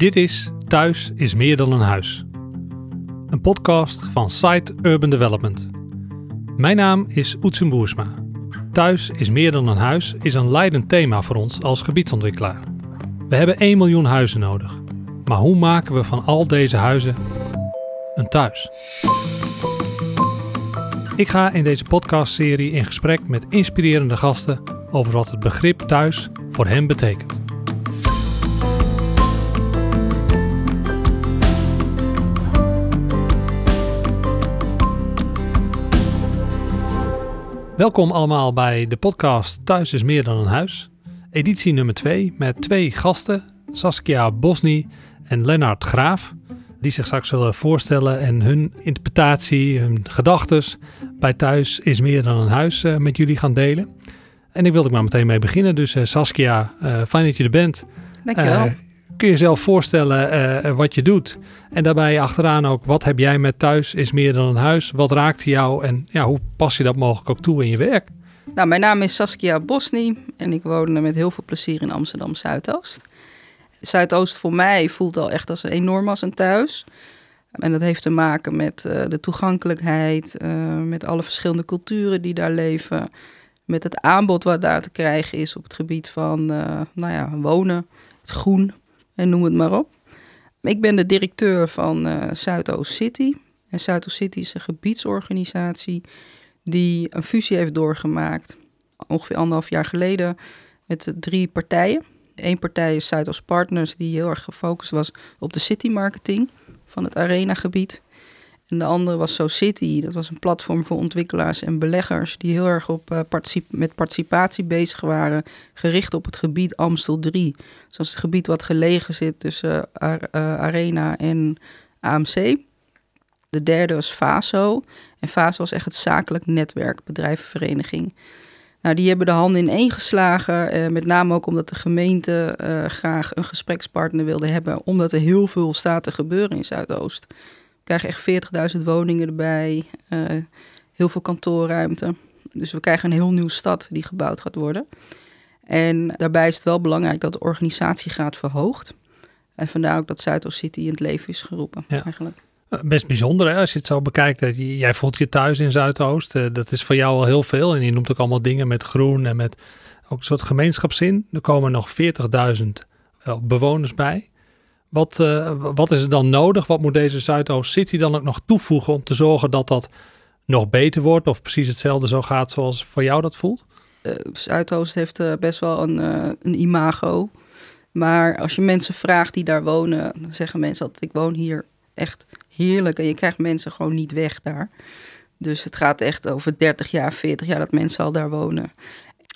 Dit is Thuis is meer dan een huis. Een podcast van Site Urban Development. Mijn naam is Oetsen Boersma. Thuis is meer dan een huis is een leidend thema voor ons als gebiedsontwikkelaar. We hebben 1 miljoen huizen nodig. Maar hoe maken we van al deze huizen een thuis? Ik ga in deze podcastserie in gesprek met inspirerende gasten over wat het begrip thuis voor hen betekent. Welkom allemaal bij de podcast Thuis is meer dan een huis. Editie nummer 2 met twee gasten, Saskia Bosny en Lennart Graaf, die zich straks zullen voorstellen en hun interpretatie, hun gedachten bij Thuis is meer dan een huis eh, met jullie gaan delen. En ik wilde maar meteen mee beginnen. Dus uh, Saskia, uh, fijn dat je er bent. Dankjewel. Kun je jezelf voorstellen wat je doet? En daarbij achteraan ook, wat heb jij met thuis is meer dan een huis? Wat raakt jou en ja, hoe pas je dat mogelijk ook toe in je werk? Nou, mijn naam is Saskia Bosny en ik woon met heel veel plezier in Amsterdam Zuidoost. Zuidoost voor mij voelt al echt als enorm als een thuis. En dat heeft te maken met de toegankelijkheid, met alle verschillende culturen die daar leven met het aanbod wat daar te krijgen is op het gebied van uh, nou ja, wonen, het groen en noem het maar op. Ik ben de directeur van uh, Zuidoost City. En Zuidoost City is een gebiedsorganisatie die een fusie heeft doorgemaakt ongeveer anderhalf jaar geleden met drie partijen. Eén partij is Zuidoost Partners, die heel erg gefocust was op de city marketing van het arenagebied. En de andere was SoCity. Dat was een platform voor ontwikkelaars en beleggers die heel erg op, uh, particip met participatie bezig waren, gericht op het gebied Amstel 3. Dus dat is het gebied wat gelegen zit tussen uh, Arena en AMC. De derde was FASO. En FASO was echt het zakelijk netwerk, bedrijvenvereniging. Nou, die hebben de handen in één geslagen, met name ook omdat de gemeente graag een gesprekspartner wilde hebben, omdat er heel veel staat te gebeuren in Zuidoost krijgen echt 40.000 woningen erbij, uh, heel veel kantoorruimte. Dus we krijgen een heel nieuwe stad die gebouwd gaat worden. En daarbij is het wel belangrijk dat de organisatiegraad verhoogt. En vandaar ook dat Zuidoost City in het leven is geroepen ja. eigenlijk. Eh, best bijzonder hè, als je het zo bekijkt. Dat jij voelt je thuis in Zuidoost. Uh, dat is voor jou al heel veel. En je noemt ook allemaal dingen met groen en met ook een soort gemeenschapszin. Er komen nog 40.000 bewoners bij. Wat, uh, wat is er dan nodig? Wat moet deze Zuidoost City dan ook nog toevoegen om te zorgen dat dat nog beter wordt of precies hetzelfde zo gaat zoals voor jou dat voelt? Zuidoost heeft uh, best wel een, een imago. Maar als je mensen vraagt die daar wonen, dan zeggen mensen altijd: Ik woon hier echt heerlijk. En je krijgt mensen gewoon niet weg daar. Dus het gaat echt over 30 jaar, 40 jaar dat mensen al daar wonen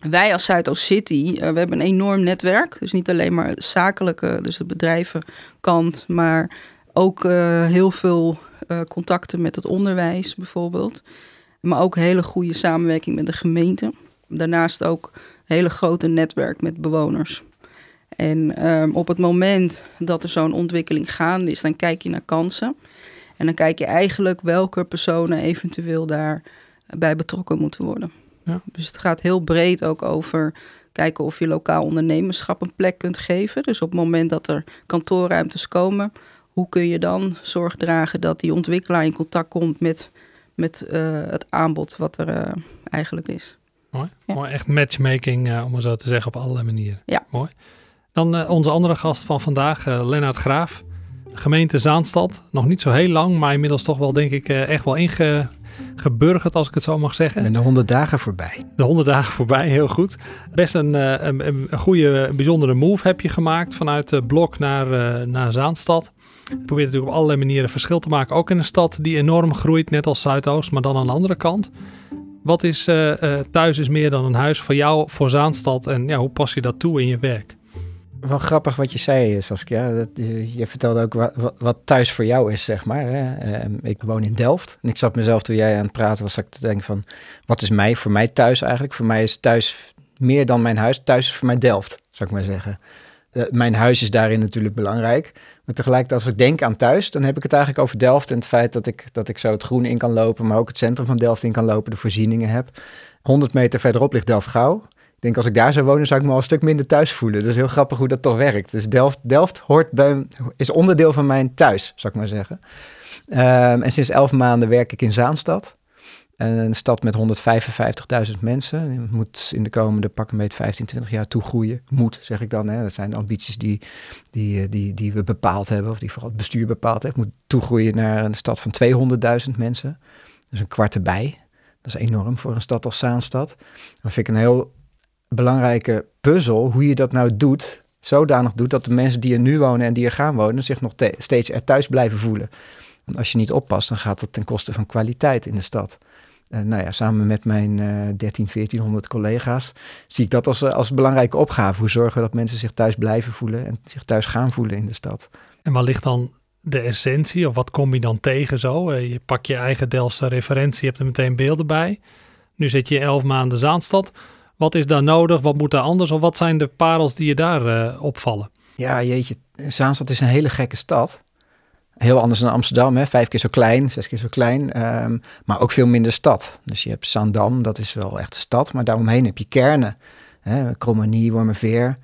wij als Zuidoost City, uh, we hebben een enorm netwerk. Dus niet alleen maar zakelijke, dus de bedrijvenkant, maar ook uh, heel veel uh, contacten met het onderwijs bijvoorbeeld. Maar ook hele goede samenwerking met de gemeente. Daarnaast ook een hele grote netwerk met bewoners. En um, op het moment dat er zo'n ontwikkeling gaande is, dan kijk je naar kansen. En dan kijk je eigenlijk welke personen eventueel daarbij betrokken moeten worden. Ja. Dus het gaat heel breed ook over kijken of je lokaal ondernemerschap een plek kunt geven. Dus op het moment dat er kantoorruimtes komen, hoe kun je dan zorg dragen dat die ontwikkelaar in contact komt met, met uh, het aanbod wat er uh, eigenlijk is. Mooi. Ja. Mooi. Echt matchmaking, uh, om maar zo te zeggen, op allerlei manieren. Ja. Mooi. Dan onze andere gast van vandaag, Lennart Graaf. Gemeente Zaanstad. Nog niet zo heel lang, maar inmiddels toch wel, denk ik, echt wel inge geburgerd, als ik het zo mag zeggen. En de 100 dagen voorbij. De 100 dagen voorbij, heel goed. Best een, eh, een, een goede, bijzondere move heb je gemaakt vanuit de Blok naar, uh, naar Zaanstad. Je probeert natuurlijk op allerlei manieren verschil te maken. Ook in een stad die enorm groeit, net als Zuidoost, maar dan aan de andere kant. Wat is uh, thuis is meer dan een huis voor jou, voor Zaanstad? En ja, hoe pas je dat toe in je werk? Wel grappig wat je zei, Saskia. Dat, je, je vertelde ook wat, wat, thuis voor jou is, zeg maar. Uh, ik woon in Delft. En ik zat mezelf, toen jij aan het praten was, ik te denken van... Wat is mij, voor mij thuis eigenlijk? Voor mij is thuis meer dan mijn huis. Thuis is voor mij Delft, zou ik maar zeggen. Uh, mijn huis is daarin natuurlijk belangrijk. Maar tegelijkertijd, als ik denk aan thuis, dan heb ik het eigenlijk over Delft... en het feit dat ik, dat ik zo het groen in kan lopen... maar ook het centrum van Delft in kan lopen, de voorzieningen heb. 100 meter verderop ligt Delft-Gouw denk als ik daar zou wonen, zou ik me al een stuk minder thuis voelen. Dus heel grappig hoe dat toch werkt. Dus Delft, Delft hoort bij, is onderdeel van mijn thuis, zou ik maar zeggen. Ehm, en sinds elf maanden werk ik in Zaanstad. Een stad met 155.000 mensen. Die moet in de komende pakken met 15, 20 jaar toegroeien. Moet, zeg ik dan. Hè. Dat zijn de ambities die, die, eh, die, die we bepaald hebben, of die vooral het bestuur bepaald heeft. Moet toegroeien naar een stad van 200.000 mensen. Dus een kwart erbij. Dat is enorm voor een stad als Zaanstad. Dat vind ik een heel belangrijke puzzel, hoe je dat nou doet. Zodanig doet dat de mensen die er nu wonen en die er gaan wonen, zich nog steeds er thuis blijven voelen. Want als je niet oppast, dan gaat dat ten koste van kwaliteit in de stad. Uh, nou ja, samen met mijn uh, 13, 1400 collega's zie ik dat als, als belangrijke opgave. Hoe zorgen we dat mensen zich thuis blijven voelen en zich thuis gaan voelen in de stad. En waar ligt dan de essentie of wat kom je dan tegen zo? Uh, je pakt je eigen Delftse referentie, je hebt er meteen beelden bij. Nu zit je elf maanden Zaanstad. Wat is daar nodig? Wat moet daar anders? Of wat zijn de parels die je daar uh, opvallen? Ja, jeetje, Zaanstad is een hele gekke stad. Heel anders dan Amsterdam, hè? vijf keer zo klein, zes keer zo klein, um, maar ook veel minder stad. Dus je hebt Zaandam, dat is wel echt stad, maar daaromheen heb je kernen. Krommenie, Wormerveer.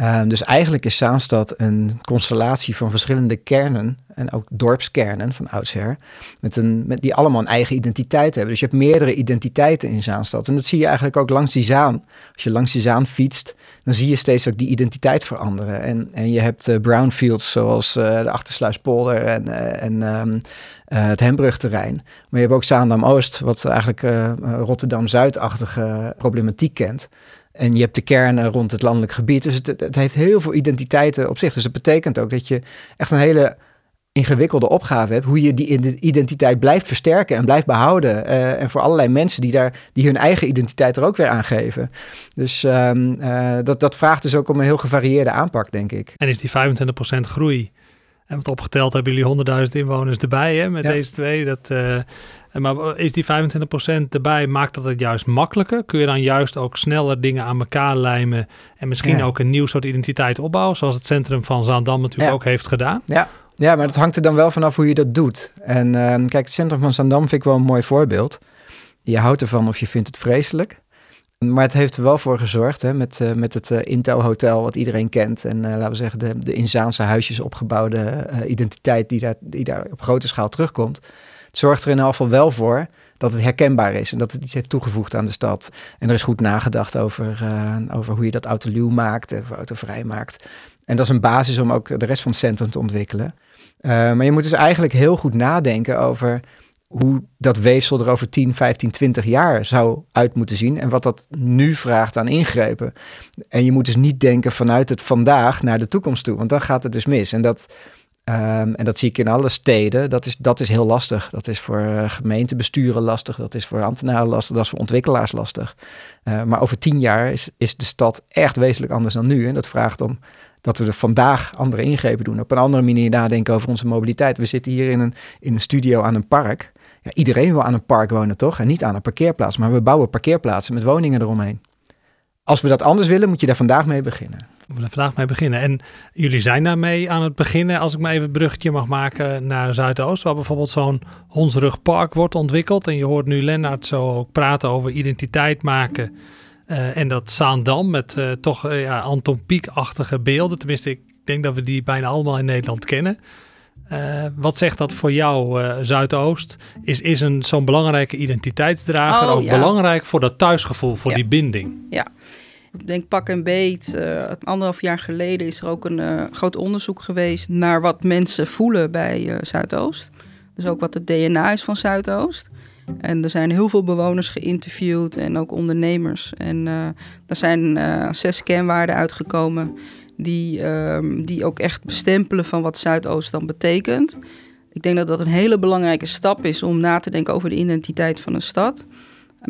Um, dus eigenlijk is Zaanstad een constellatie van verschillende kernen en ook dorpskernen van oudsher, met een, met die allemaal een eigen identiteit hebben. Dus je hebt meerdere identiteiten in Zaanstad. En dat zie je eigenlijk ook langs die Zaan. Als je langs die Zaan fietst, dan zie je steeds ook die identiteit veranderen. En, en je hebt uh, brownfields zoals uh, de Achtersluispolder en, uh, en um, het Hembrugterrein. Maar je hebt ook Zaandam-Oost, wat eigenlijk Rotterdam-Zuidachtige problematiek kent. En je hebt de kernen rond het landelijk gebied. Dus het, het, heeft heel veel identiteiten op zich. Dus dat betekent ook dat je echt een hele ingewikkelde opgave hebt. Hoe je die identiteit blijft versterken en blijft behouden. Uh, en voor allerlei mensen die, daar, die hun eigen identiteit er ook weer aan geven. Dus um, uh, dat, dat vraagt dus ook om een heel gevarieerde aanpak, denk ik. En is die 25% groei... En wat opgeteld hebben jullie 100.000 inwoners erbij hè, met ja. deze twee. Dat, uh, maar is die 25% erbij, maakt dat het juist makkelijker? Kun je dan juist ook sneller dingen aan elkaar lijmen en misschien ja. ook een nieuw soort identiteit opbouwen, zoals het centrum van Zaandam natuurlijk ja. ook heeft gedaan? Ja. ja, maar het hangt er dan wel vanaf hoe je dat doet. En uh, kijk, het centrum van Zaandam vind ik wel een mooi voorbeeld. Je houdt ervan of je vindt het vreselijk. Maar het heeft er wel voor gezorgd, hè, met, uh, met het uh, Intel Hotel, wat iedereen kent. En uh, laten we zeggen, de, de in Zaanse huisjes opgebouwde identiteit die daar, die daar op grote schaal terugkomt. Zorgt er in ieder geval wel voor dat het herkenbaar is en dat het iets heeft toegevoegd aan de stad. En er is goed nagedacht over, over hoe je dat autoluw maakt, of autovrij maakt. En dat is een basis om ook de rest van het centrum te ontwikkelen. maar je moet dus eigenlijk heel goed nadenken over hoe dat weefsel er over 10, 15, 20 jaar zou uit moeten zien en wat dat nu vraagt aan ingrepen. En je moet dus niet denken vanuit het vandaag naar de toekomst toe, want dan gaat het dus mis. En dat, um, en dat zie ik in alle steden, dat is, dat is heel lastig. Dat is voor uh, gemeentebesturen lastig, dat is voor ambtenaren lastig, dat is voor ontwikkelaars lastig. Uh, maar over 10 jaar is, is de stad echt wezenlijk anders dan nu en dat vraagt om dat we er vandaag andere ingrepen doen. Op een andere manier nadenken over onze mobiliteit. We zitten hier in een, in een studio aan een park ja, iedereen wil aan een park wonen, toch? En niet aan een parkeerplaats. Maar we bouwen parkeerplaatsen met woningen eromheen. Als we dat anders willen, moet je daar vandaag mee beginnen. We moeten vandaag mee beginnen. En jullie zijn daarmee aan het beginnen, als ik maar even het bruggetje mag maken naar Zuidoost, waar bijvoorbeeld zo'n Honsrugpark wordt ontwikkeld. En je hoort nu Lennart zo ook praten over identiteit maken. Uh, en dat Zaandam met uh, toch uh, ja, Anton Pieck-achtige beelden. Tenminste, ik denk dat we die bijna allemaal in Nederland kennen. Wat zegt dat voor jou, Zuidoost? Is, is een, zo'n belangrijke identiteitsdrager oh, ook ja. belangrijk voor dat thuisgevoel, voor ja. die binding? Ja, ik denk pak en beet. Uh, anderhalf jaar geleden is er ook een groot onderzoek geweest naar wat mensen voelen bij Zuidoost. Dus ook wat het DNA is van Zuidoost. En er zijn heel veel bewoners geïnterviewd en ook ondernemers. En er zijn zes kernwaarden uitgekomen die, um, die ook echt bestempelen van wat Zuidoost dan betekent. Ik denk dat dat een hele belangrijke stap is om na te denken over de identiteit van een stad.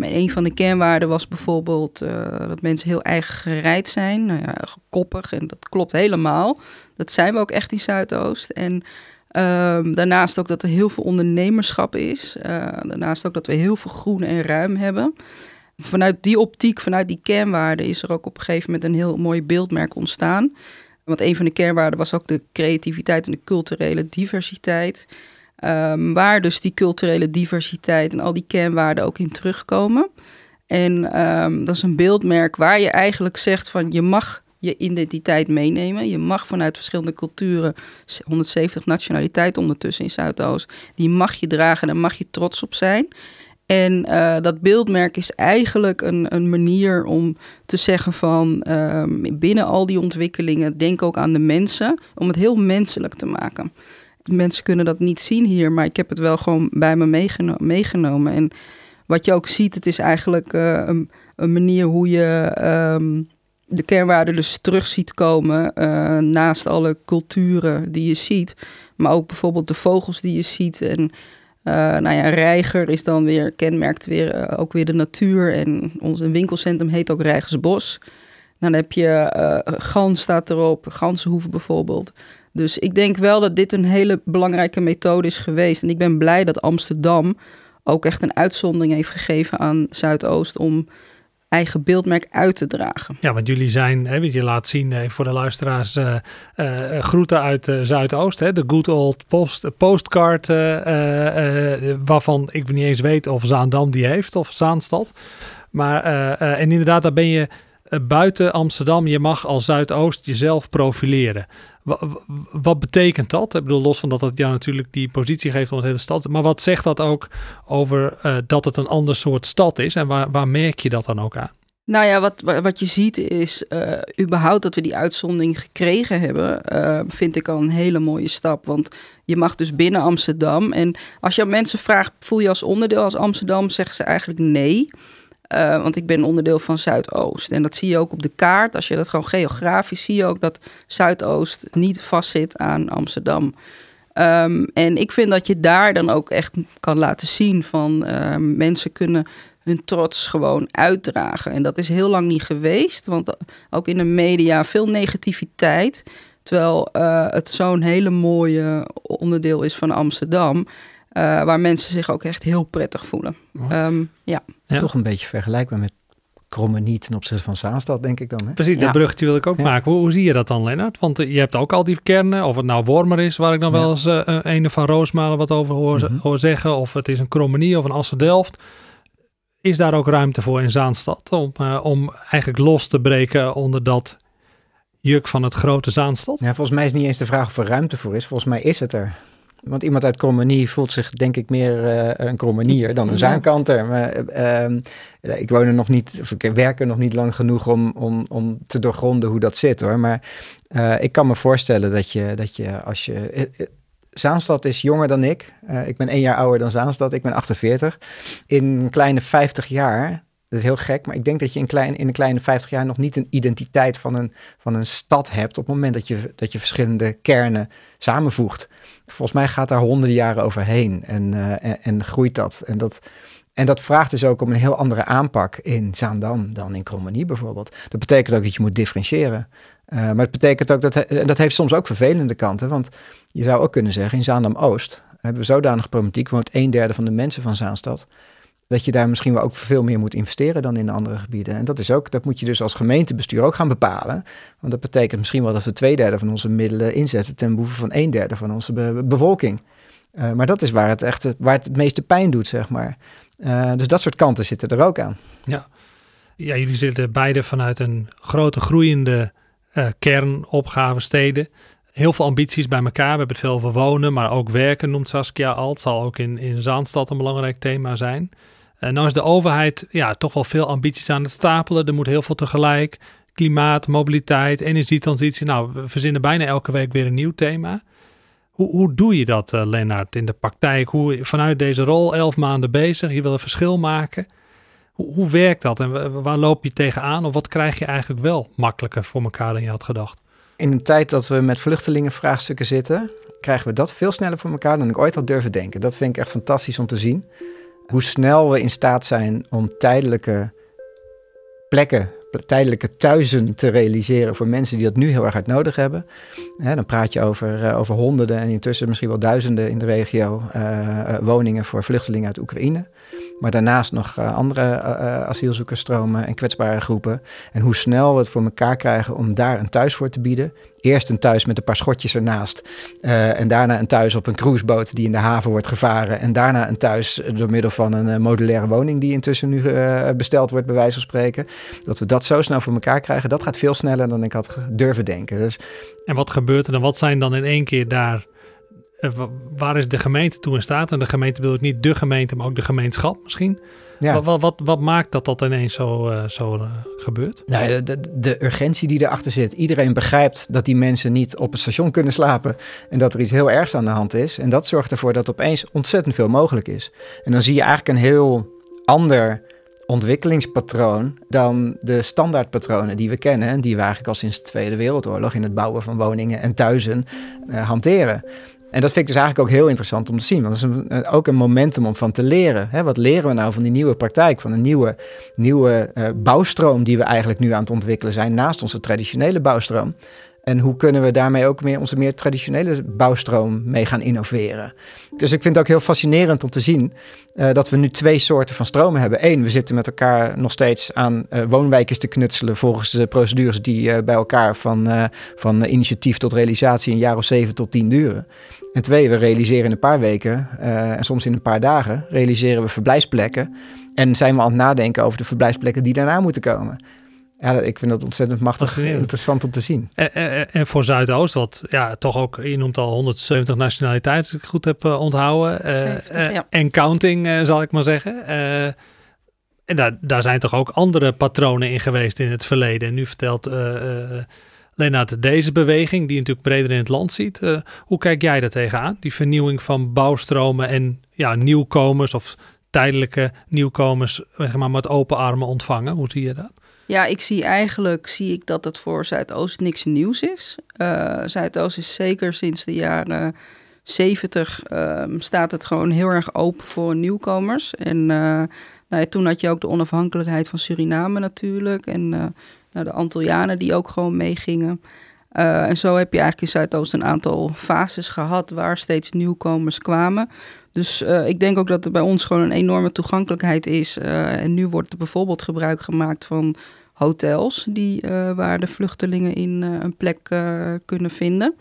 En een van de kernwaarden was bijvoorbeeld uh, dat mensen heel eigen gereid zijn, nou ja, koppig en dat klopt helemaal. Dat zijn we ook echt in Zuidoost. En um, daarnaast ook dat er heel veel ondernemerschap is. Uh, daarnaast ook dat we heel veel groen en ruim hebben. Vanuit die optiek, vanuit die kernwaarden, is er ook op een gegeven moment een heel mooi beeldmerk ontstaan. Want een van de kernwaarden was ook de creativiteit en de culturele diversiteit. Um, waar dus die culturele diversiteit en al die kernwaarden ook in terugkomen. En ehm, dat is een beeldmerk waar je eigenlijk zegt van je mag je identiteit meenemen. Je mag vanuit verschillende culturen, 170 nationaliteiten ondertussen in Zuidoost, die mag je dragen, daar mag je trots op zijn. En uh, dat beeldmerk is eigenlijk een, een manier om te zeggen van um, binnen al die ontwikkelingen, denk ook aan de mensen, om het heel menselijk te maken. Mensen kunnen dat niet zien hier, maar ik heb het wel gewoon bij me meegeno meegenomen. En wat je ook ziet, het is eigenlijk uh, een, een, manier hoe je um, de kernwaarden dus terug ziet komen uh, naast alle culturen die je ziet. Maar ook bijvoorbeeld de vogels die je ziet en uh, nou ja, reiger is dan weer, kenmerkt weer ook weer de natuur. En ons winkelcentrum heet ook Rijgersbos. Dan heb je gans staat erop, ganzenhoeven bijvoorbeeld. Dus ik denk wel dat dit een hele belangrijke methode is geweest. En ik ben blij dat Amsterdam ook echt een uitzondering heeft gegeven aan Zuidoost om eigen beeldmerk uit te dragen. Ja, want jullie zijn, hè, je laat zien hè, voor de luisteraars, uh, uh, groeten uit Zuidoost. Hè, de good old post, postcard, waarvan ik niet eens weet of Zaandam die heeft of Zaanstad. Maar, en inderdaad, daar ben je buiten Amsterdam. Je mag als Zuidoost jezelf profileren. Wat, betekent dat? Ik bedoel, los van dat het jou natuurlijk die positie geeft om de hele stad. Maar wat zegt dat ook over uh, dat het een ander soort stad is? En waar, waar merk je dat dan ook aan? Nou ja, wat, wat je ziet is, uh, überhaupt dat we die uitzondering gekregen hebben, vind ik al een hele mooie stap. Want je mag dus binnen Amsterdam. En als je aan mensen vraagt, voel je als onderdeel als Amsterdam, zeggen ze eigenlijk nee. Uh, want ik ben onderdeel van Zuidoost. En dat zie je ook op de kaart. Als je dat gewoon geografisch zie je ook dat Zuidoost niet vastzit aan Amsterdam. Um, en ik vind dat je daar dan ook echt kan laten zien van uh, mensen kunnen hun trots gewoon uitdragen. En dat is heel lang niet geweest, want ook in de media veel negativiteit. Terwijl uh, het zo'n hele mooie onderdeel is van Amsterdam. Uh, waar mensen zich ook echt heel prettig voelen. Um, ja. ja. Toch een beetje vergelijkbaar met Krommenie ten opzichte van Zaanstad, denk ik dan. Hè? Precies, dat bruggetje wil ik ook ja. maken. Hoe, hoe, zie je dat dan, Lennart? Want uh, je hebt ook al die kernen, of het nou Wormer is, waar ik dan wel eens uh, een van Roosmalen wat over hoor, mm -hmm. hoor, zeggen, of het is een Krommenie of een Assen-Delft. Is daar ook ruimte voor in Zaanstad om, om eigenlijk los te breken onder dat juk van het grote Zaanstad? Ja, volgens mij is niet eens de vraag of er ruimte voor is. Volgens mij is het er. Want iemand uit Krommenie voelt zich denk ik meer uh, een Krommenier dan een Zaankanter. Maar uh, ik woon er nog niet, of ik werk er nog niet lang genoeg om, om, om te doorgronden hoe dat zit hoor. Maar uh, ik kan me voorstellen dat je, dat je als je... Zaanstad is jonger dan ik. ik ben één jaar ouder dan Zaanstad. Ik ben 48. In een kleine 50 jaar dat is heel gek, maar ik denk dat je in, klein, in een kleine 50 jaar nog niet een identiteit van een, van een stad hebt op het moment dat je, dat je verschillende kernen samenvoegt. Volgens mij gaat daar honderden jaren overheen en, uh, en, groeit dat. En, dat. en dat vraagt dus ook om een heel andere aanpak in Zaandam dan in Krommenie bijvoorbeeld. Dat betekent ook dat je moet differentiëren. Uh, maar het betekent ook dat, en dat heeft soms ook vervelende kanten, want je zou ook kunnen zeggen in Zaandam-Oost hebben we zodanig problematiek, woont een derde van de mensen van Zaanstad dat je daar misschien wel ook veel meer moet investeren dan in de andere gebieden. En dat is ook, dat moet je dus als gemeentebestuur ook gaan bepalen. Want dat betekent misschien wel dat we twee derde van onze middelen inzetten ten behoeve van een derde van onze be bevolking. Uh, maar dat is waar het echt waar het, meeste pijn doet, zeg maar. Uh, dus dat soort kanten zitten er ook aan. Ja, ja jullie zitten beide vanuit een grote groeiende uh, kernopgave steden. Heel veel ambities bij elkaar. We hebben het veel over wonen, maar ook werken noemt Saskia al. Het zal ook in, in Zaanstad een belangrijk thema zijn. Uh, nou is de overheid ja, toch wel veel ambities aan het stapelen. Er moet heel veel tegelijk. Klimaat, mobiliteit, energietransitie. Nou, we verzinnen bijna elke week weer een nieuw thema. Hoe, hoe doe je dat, uh, Lennart, in de praktijk? Hoe, vanuit deze rol, elf maanden bezig, je wil een verschil maken. Hoe, hoe werkt dat en waar loop je tegenaan? Of wat krijg je eigenlijk wel makkelijker voor elkaar dan je had gedacht? In een tijd dat we met vluchtelingenvraagstukken zitten, krijgen we dat veel sneller voor elkaar dan ik ooit had durven denken. Dat vind ik echt fantastisch om te zien hoe snel we in staat zijn om tijdelijke plekken, tijdelijke thuizen te realiseren voor mensen die dat nu heel erg hard nodig hebben. dan praat je over, uh, over honderden en intussen misschien wel duizenden in de regio uh, uh, woningen voor vluchtelingen uit Oekraïne. Maar daarnaast nog uh, andere uh, asielzoekersstromen en kwetsbare groepen. En hoe snel we het voor elkaar krijgen om daar een thuis voor te bieden. Eerst een thuis met een paar schotjes ernaast. en daarna een thuis op een cruiseboot die in de haven wordt gevaren. En daarna een thuis door middel van een modulaire woning die intussen nu besteld wordt, bij wijze van spreken. Dat we dat zo snel voor elkaar krijgen, dat gaat veel sneller dan ik had durven denken. Dus... En wat gebeurt er dan? Wat zijn dan in één keer daar eh, waar is de gemeente toe in staat? En de gemeente wil ik niet de gemeente, maar ook de gemeenschap misschien. Ja. Wat, wat, wat, maakt dat dat ineens zo, uh, zo uh, gebeurt? Nou, de, de, urgentie die erachter zit. Iedereen begrijpt dat die mensen niet op het station kunnen slapen. En dat er iets heel ergs aan de hand is. En dat zorgt ervoor dat opeens ontzettend veel mogelijk is. En dan zie je eigenlijk een heel ander ontwikkelingspatroon dan de standaardpatronen die we kennen. En die we eigenlijk al sinds de Tweede Wereldoorlog in het bouwen van woningen en thuizen hanteren. En dat vind ik dus eigenlijk ook heel interessant om te zien. Want dat is een, ook een momentum om van te leren. Hè? Wat leren we nou van die nieuwe praktijk, van een nieuwe, nieuwe uh, bouwstroom die we eigenlijk nu aan het ontwikkelen zijn, naast onze traditionele bouwstroom? En hoe kunnen we daarmee ook meer onze meer traditionele bouwstroom mee gaan innoveren? Dus ik vind het ook heel fascinerend om te zien uh, dat we nu twee soorten van stromen hebben. Eén, we zitten met elkaar nog steeds aan uh, woonwijkjes te knutselen volgens de procedures die uh, bij elkaar van, van initiatief tot realisatie een jaar of zeven tot tien duren. En twee, we realiseren in een paar weken en soms in een paar dagen realiseren we verblijfsplekken. En zijn we aan het nadenken over de verblijfsplekken die daarna moeten komen. Ja, ik vind dat ontzettend machtig interessant om te zien. En, en, en voor Zuidoost, wat ja, toch ook, je noemt al 170 nationaliteiten, als ik goed heb uh, onthouden. 70, uh, ja. En counting, uh, zal ik maar zeggen. en daar, daar zijn toch ook andere patronen in geweest in het verleden. En nu vertelt Lennart deze beweging, die je natuurlijk breder in het land ziet. hoe kijk jij daar tegenaan? Die vernieuwing van bouwstromen en ja, nieuwkomers of tijdelijke nieuwkomers, zeg maar, met open armen ontvangen. Hoe zie je dat? Ja, ik zie eigenlijk zie ik dat het voor Zuidoost niks nieuws is. Uh, Zuidoost is zeker sinds de jaren 70 uh, ehm, staat het gewoon heel erg open voor nieuwkomers. En uh, nou ja, toen had je ook de onafhankelijkheid van Suriname natuurlijk. En uh, nou, de Antillianen die ook gewoon meegingen. en zo heb je eigenlijk in Zuidoost een aantal fases gehad waar steeds nieuwkomers kwamen. Dus uh, ik denk ook dat er bij ons gewoon een enorme toegankelijkheid is. Uh, en nu wordt er bijvoorbeeld gebruik gemaakt van hotels die, uh, waar de vluchtelingen in een plek kunnen vinden.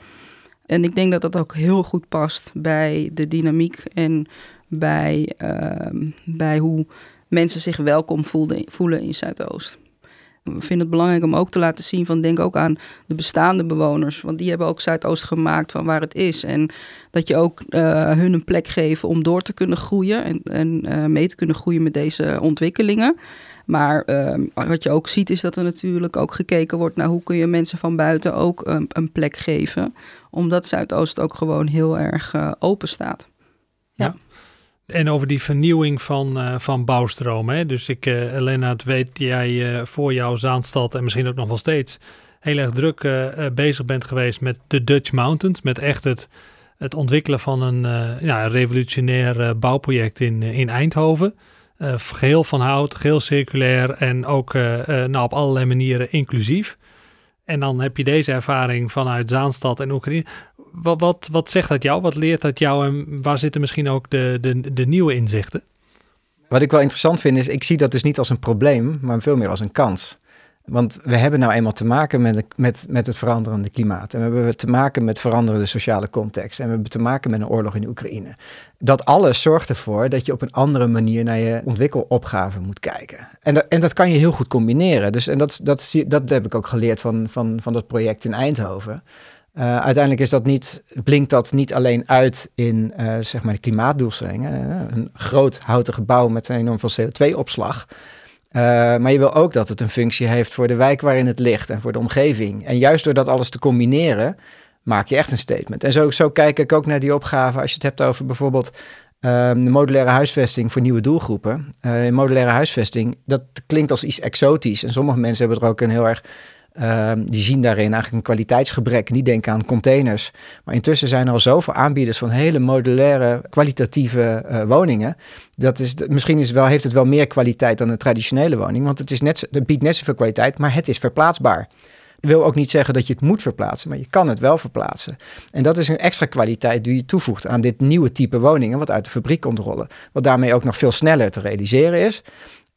En ik denk dat dat ook heel goed past bij de dynamiek en bij, ehm, bij hoe mensen zich welkom voelden, voelen in Zuidoost. We vinden het belangrijk om ook te laten zien van denk ook aan de bestaande bewoners. Want die hebben ook Zuidoost gemaakt van waar het is. En dat je ook uh, hun een plek geeft om door te kunnen groeien en, en uh, mee te kunnen groeien met deze ontwikkelingen. Maar uh, wat je ook ziet is dat er natuurlijk ook gekeken wordt naar hoe kun je mensen van buiten ook een, een plek geven. Omdat Zuidoost ook gewoon heel erg uh, open staat. ja. En over die vernieuwing van, uh, van bouwstromen. Dus ik, uh, Lennart, weet jij uh, voor jouw Zaanstad en misschien ook nog wel steeds heel erg druk bezig bent geweest met de Dutch Mountains. Met echt het, het ontwikkelen van een ja, revolutionair bouwproject in, in Eindhoven. geheel van hout, geheel circulair en ook nou, op allerlei manieren inclusief. En dan heb je deze ervaring vanuit Zaanstad en Oekraïne wat, wat, wat zegt dat jou? Wat leert dat jou en waar zitten misschien ook de, de, de nieuwe inzichten? Wat ik wel interessant vind is, ik zie dat dus niet als een probleem, maar veel meer als een kans. Want we hebben nou eenmaal te maken met, met, met het veranderende klimaat. En we hebben te maken met veranderende sociale context. En we hebben te maken met een oorlog in Oekraïne. Dat alles zorgt ervoor dat je op een andere manier naar je ontwikkelopgave moet kijken. En dat, en dat kan je heel goed combineren. Dus, en dat, dat, dat heb ik ook geleerd van, van, van dat project in Eindhoven. Uh, uiteindelijk is dat niet, blinkt dat niet alleen uit in uh, zeg maar de klimaatdoelstellingen. Uh, een groot houten gebouw met een enorm veel CO2-opslag. maar je wil ook dat het een functie heeft voor de wijk waarin het ligt en voor de omgeving. En juist door dat alles te combineren, maak je echt een statement. En zo, zo kijk ik ook naar die opgave als je het hebt over bijvoorbeeld ehm, de modulaire huisvesting voor nieuwe doelgroepen. modulaire huisvesting, dat klinkt als iets exotisch. En sommige mensen hebben er ook een heel erg Ehm, die zien daarin eigenlijk een kwaliteitsgebrek. Niet denken aan containers. Maar intussen zijn er al zoveel aanbieders van hele modulaire, kwalitatieve uh, woningen. Dat is, misschien is wel, heeft het wel meer kwaliteit dan een traditionele woning. Want het, is net, het biedt net zoveel kwaliteit, maar het is verplaatsbaar. wil ook niet zeggen dat je het moet verplaatsen, maar je kan het wel verplaatsen. En dat is een extra kwaliteit die je toevoegt aan dit nieuwe type woningen, wat uit de fabriek komt rollen. Wat daarmee ook nog veel sneller te realiseren is.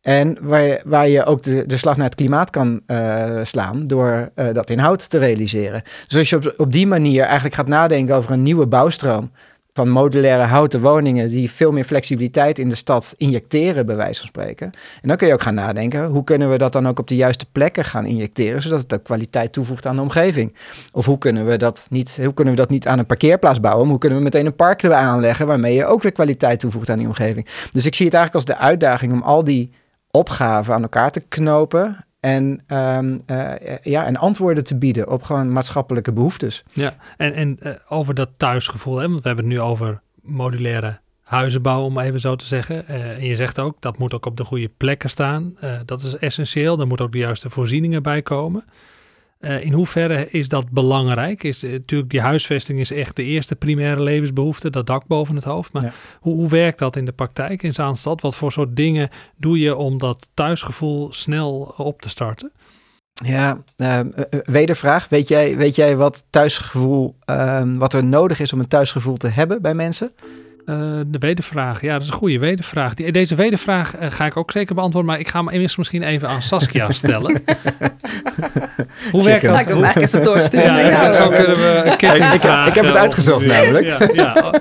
En waar je, waar je ook de, de slag naar het klimaat kan uh, slaan door uh, dat in hout te realiseren. Dus als je op, op die manier eigenlijk gaat nadenken over een nieuwe bouwstroom van modulaire houten woningen die veel meer flexibiliteit in de stad injecteren, bij wijze van spreken. En dan kun je ook gaan nadenken, hoe kunnen we dat dan ook op de juiste plekken gaan injecteren, zodat het ook kwaliteit toevoegt aan de omgeving. Of hoe kunnen we dat niet, hoe kunnen we dat niet aan een parkeerplaats bouwen, hoe kunnen we meteen een park erbij aanleggen waarmee je ook weer kwaliteit toevoegt aan die omgeving. Dus ik zie het eigenlijk als de uitdaging om al die opgaven aan elkaar te knopen en, um, uh, ja, en antwoorden te bieden op gewoon maatschappelijke behoeftes. Ja, en, en uh, over dat thuisgevoel, hè, want we hebben het nu over modulaire huizen bouwen, om even zo te zeggen. Uh, en je zegt ook, dat moet ook op de goede plekken staan. dat is essentieel, er moeten ook de juiste voorzieningen bij komen. Uh, in hoeverre is dat belangrijk? Is, uh, natuurlijk, die huisvesting is echt de eerste primaire levensbehoefte, dat dak boven het hoofd. Maar ja. hoe, hoe, werkt dat in de praktijk in Zaanstad? Wat voor soort dingen doe je om dat thuisgevoel snel op te starten? Ja, uh, wedervraag. Weet jij, weet jij wat thuisgevoel, wat er nodig is om een thuisgevoel te hebben bij mensen? Uh, de wedervraag. Ja, dat is een goede wedervraag. Die, deze wedervraag uh, ga ik ook zeker beantwoorden, maar ik ga hem eerst misschien even aan Saskia stellen. Hoe werkt dat? Ik hem eigenlijk even doorsturen. Ja, ja, zo kunnen we een ik, ik, ik, heb het uitgezocht namelijk. Ja, ja.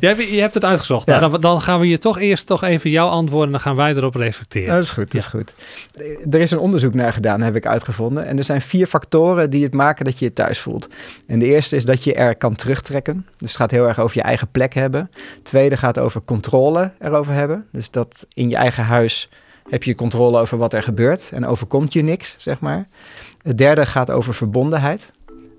je hebt het uitgezocht. Ja. Nou, dan, dan, gaan we je toch eerst toch even jouw antwoorden en dan gaan wij erop reflecteren. Dat is goed, dat is goed. Er is een onderzoek naar gedaan, heb ik uitgevonden. En er zijn vier factoren die het maken dat je je thuis voelt. En de eerste is dat je er kan terugtrekken. Dus het gaat heel erg over je eigen plek hebben. Tweede gaat over controle erover hebben. Dus dat in je eigen huis heb je controle over wat er gebeurt en overkomt je niks, zeg maar. Het derde gaat over verbondenheid.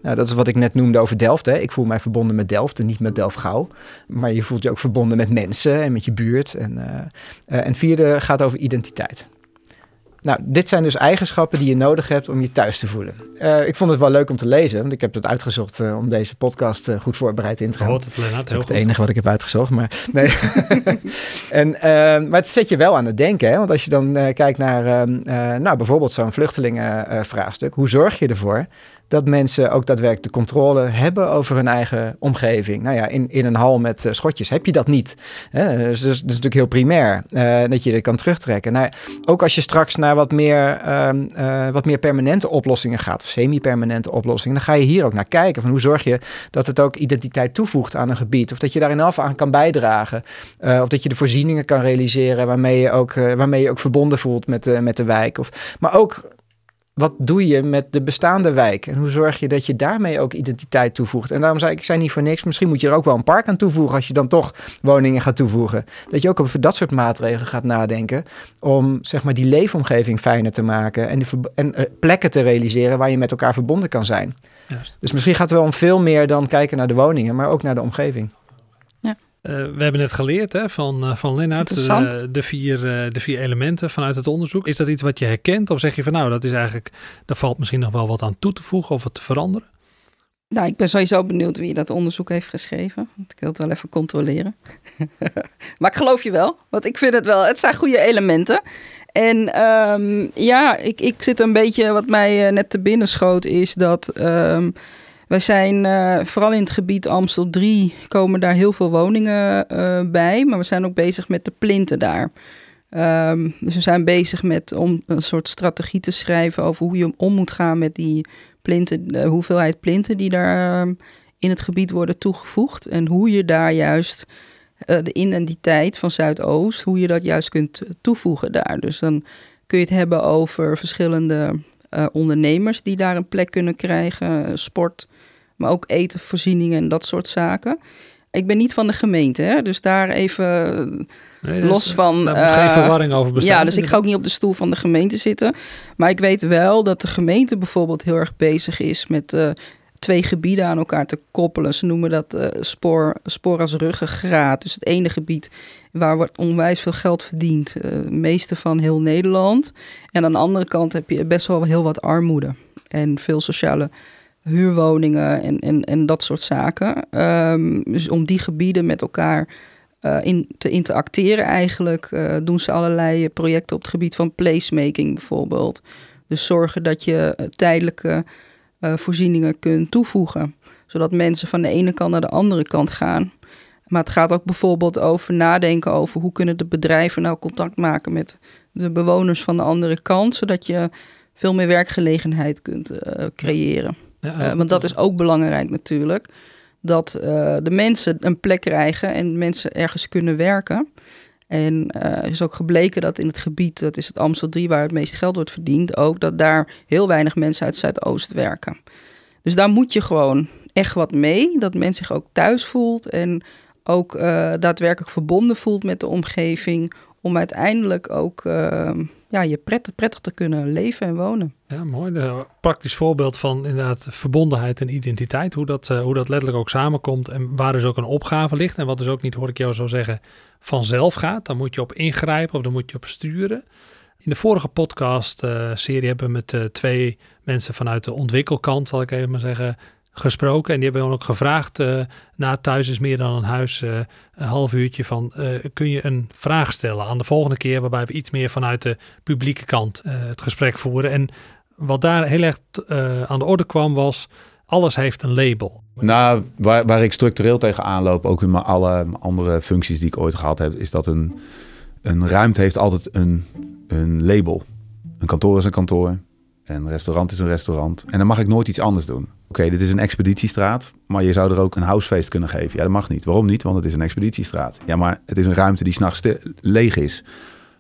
Nou, dat is wat ik net noemde over Delft. Hè. Ik voel mij verbonden met Delft en niet met Delft Gauw. Maar je voelt je ook verbonden met mensen en met je buurt. En, uh, en vierde gaat over identiteit. Nou, dit zijn dus eigenschappen die je nodig hebt om je thuis te voelen. Uh, ik vond het wel leuk om te lezen, want ik heb het uitgezocht uh, om deze podcast uh, goed voorbereid in te gaan. Hoort het, Lennart, dat is het enige wat ik heb uitgezocht, maar nee. en, maar het zet je wel aan het denken, hè? want als je dan kijkt naar nou, bijvoorbeeld zo'n vluchtelingenvraagstuk, hoe zorg je ervoor dat mensen ook daadwerkelijk de controle hebben over hun eigen omgeving. Nou ja, in, in een hal met uh, schotjes heb je dat niet. Hè? Dus, dat is natuurlijk heel primair, uh, dat je dat kan terugtrekken. Nou, ook als je straks naar wat meer, um, uh, wat meer permanente oplossingen gaat, of semi-permanente oplossingen, dan ga je hier ook naar kijken. Van hoe zorg je dat het ook identiteit toevoegt aan een gebied, of dat je daar in af aan kan bijdragen, of dat je de voorzieningen kan realiseren waarmee je ook, waarmee je ook verbonden voelt met, met de wijk. Of, maar ook wat doe je met de bestaande wijk? En hoe zorg je dat je daarmee ook identiteit toevoegt? En daarom zei ik, ik zei niet voor niks, misschien moet je er ook wel een park aan toevoegen als je dan toch woningen gaat toevoegen. Dat je ook over dat soort maatregelen gaat nadenken om zeg maar die leefomgeving fijner te maken en, die en uh, plekken te realiseren waar je met elkaar verbonden kan zijn. Juist. Dus misschien gaat het wel om veel meer dan kijken naar de woningen, maar ook naar de omgeving. Uh, we hebben net geleerd hè, van, uh, van Lennart uh, de, vier, de vier elementen vanuit het onderzoek. Is dat iets wat je herkent of zeg je van nou, dat is eigenlijk, daar valt misschien nog wel wat aan toe te voegen of wat te veranderen? Nou, ik ben sowieso benieuwd wie dat onderzoek heeft geschreven. Ik wil het wel even controleren. maar ik geloof je wel, want ik vind het wel, het zijn goede elementen. En um, ja, ik, ik zit een beetje, wat mij net te binnen schoot, is dat... Um, wij zijn uh, vooral in het gebied Amstel 3 komen daar heel veel woningen uh, bij, maar we zijn ook bezig met de plinten daar. Um, dus we zijn bezig met om een soort strategie te schrijven over hoe je om moet gaan met die plinten, de hoeveelheid plinten die daar uh, in het gebied worden toegevoegd en hoe je daar juist uh, de identiteit van Zuidoost, hoe je dat juist kunt toevoegen daar. Dus dan kun je het hebben over verschillende uh, ondernemers die daar een plek kunnen krijgen, sport, maar ook etenvoorzieningen en dat soort zaken. Ik ben niet van de gemeente, hè? dus daar even nee, los is, van. Daar moet geen verwarring over bestaan. Ja, dus ik ga ook niet op de stoel van de gemeente zitten. Maar ik weet wel dat de gemeente bijvoorbeeld heel erg bezig is met twee gebieden aan elkaar te koppelen. Ze noemen dat uh, spoor, spoor als ruggengraat. Dus het ene gebied waar wordt onwijs veel geld verdiend, het meeste van heel Nederland. En aan de andere kant heb je best wel heel wat armoede en veel sociale huurwoningen en, en, en dat soort zaken. Um, dus om die gebieden met elkaar uh, in te interacteren eigenlijk, uh, doen ze allerlei projecten op het gebied van placemaking bijvoorbeeld. Dus zorgen dat je eh, tijdelijke uh, voorzieningen kunt toevoegen. Zodat mensen van de ene kant naar de andere kant gaan. Maar het gaat ook bijvoorbeeld over nadenken over hoe kunnen de bedrijven nou contact maken met de bewoners van de andere kant. Zodat je veel meer werkgelegenheid kunt uh, creëren. Ja, want dat is ook belangrijk natuurlijk dat de mensen een plek krijgen en mensen ergens kunnen werken. En uh, is ook gebleken dat in het gebied, dat is het Amstel 3 waar het meest geld wordt verdiend, ook dat daar heel weinig mensen uit Zuidoost werken. Dus daar moet je gewoon echt wat mee, dat men zich ook thuis voelt en ook uh, daadwerkelijk verbonden voelt met de omgeving, om uiteindelijk ook ja, je prettig, prettig te kunnen leven en wonen. Ja, mooi. Een praktisch voorbeeld van inderdaad verbondenheid en identiteit. Hoe dat, uh, hoe dat letterlijk ook samenkomt en waar dus ook een opgave ligt. En wat dus ook niet, hoor ik jou zo zeggen, vanzelf gaat. Dan moet je op ingrijpen of dan moet je op sturen. In de vorige podcast-serie uh, hebben we met twee mensen vanuit de ontwikkelkant, zal ik even maar zeggen, gesproken. En die hebben ook gevraagd, uh, na thuis is meer dan een huis, uh, een half uurtje van, uh, kun je een vraag stellen aan de volgende keer, waarbij we iets meer vanuit de publieke kant het gesprek voeren. En wat daar heel erg aan de orde kwam was, alles heeft een label. Nou, waar, waar ik structureel tegen aanloop, ook in mijn alle andere functies die ik ooit gehad heb, is dat een, een ruimte heeft altijd een, een label. Een kantoor is een kantoor, en een restaurant is een restaurant. En dan mag ik nooit iets anders doen. Oké, dit is een expeditiestraat, maar je zou er ook een housefeest kunnen geven. Ja, dat mag niet. Waarom niet? Want het is een expeditiestraat. Ja, maar het is een ruimte die s'nachts leeg is.